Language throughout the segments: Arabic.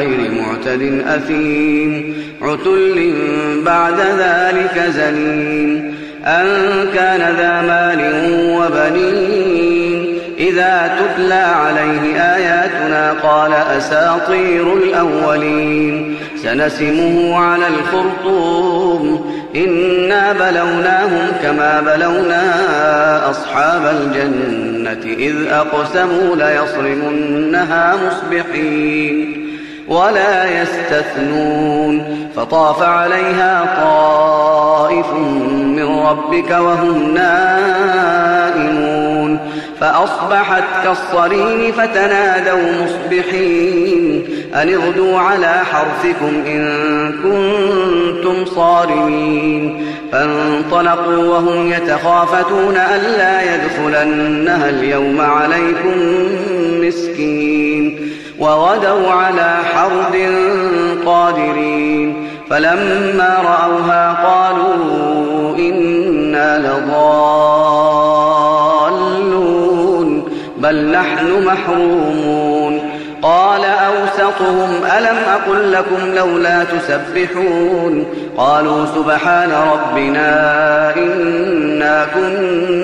للخير معتد أثيم. عتل بعد ذلك زنين أن كان ذا مال وبنين. إذا تتلى عليه آياتنا قال أساطير الأولين. سنسمه على الخرطوم. إنا بلوناهم كما بلونا أصحاب الجنة. إذ أقسموا ليصرمنها مصبحين. ولا يستثنون فطاف عليها طائف من ربك وهم نائمون فأصبحت كالصريم فتنادوا مصبحين أن اغدوا على حرثكم إن كنتم صارمين فانطلقوا وهم يتخافتون ألا يدخلنها اليوم عليكم مسكين وغدوا على حرد قادرين فلما رأوها قالوا إنا لضالون بل نحن محرومون قال أوسطهم ألم أقل لكم لولا تسبحون قالوا سبحان ربنا إنا كنا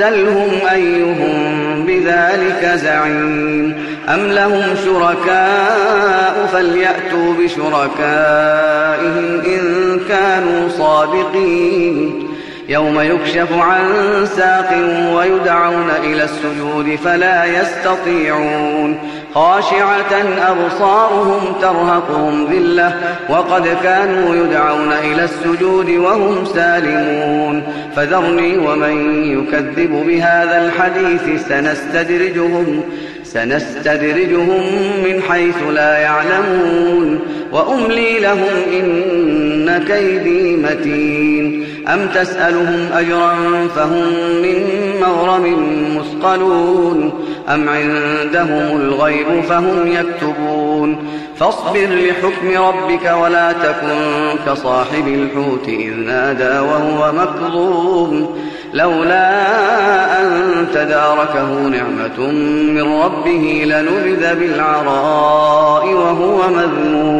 سلهم أيهم بذلك زعيم. أم لهم شركاء فليأتوا بشركائهم إن كانوا صادقين. يوم يكشف عن ساق ويدعون إلى السجود فلا يستطيعون. خاشعة أبصارهم ترهقهم ذلة وقد كانوا يدعون إلى السجود وهم سالمون. فذرني ومن يكذب بهذا الحديث سنستدرجهم سنستدرجهم من حيث لا يعلمون. وأملي لهم كيدي متين. أم تسألهم أجرا فهم من مغرم مثقلون. أم عندهم الغيب فهم يكتبون. فاصبر لحكم ربك ولا تكن كصاحب الحوت إذ نادى وهو مكظوم. لولا أن تداركه نعمة من ربه لنبذ بالعراء وهو مذموم.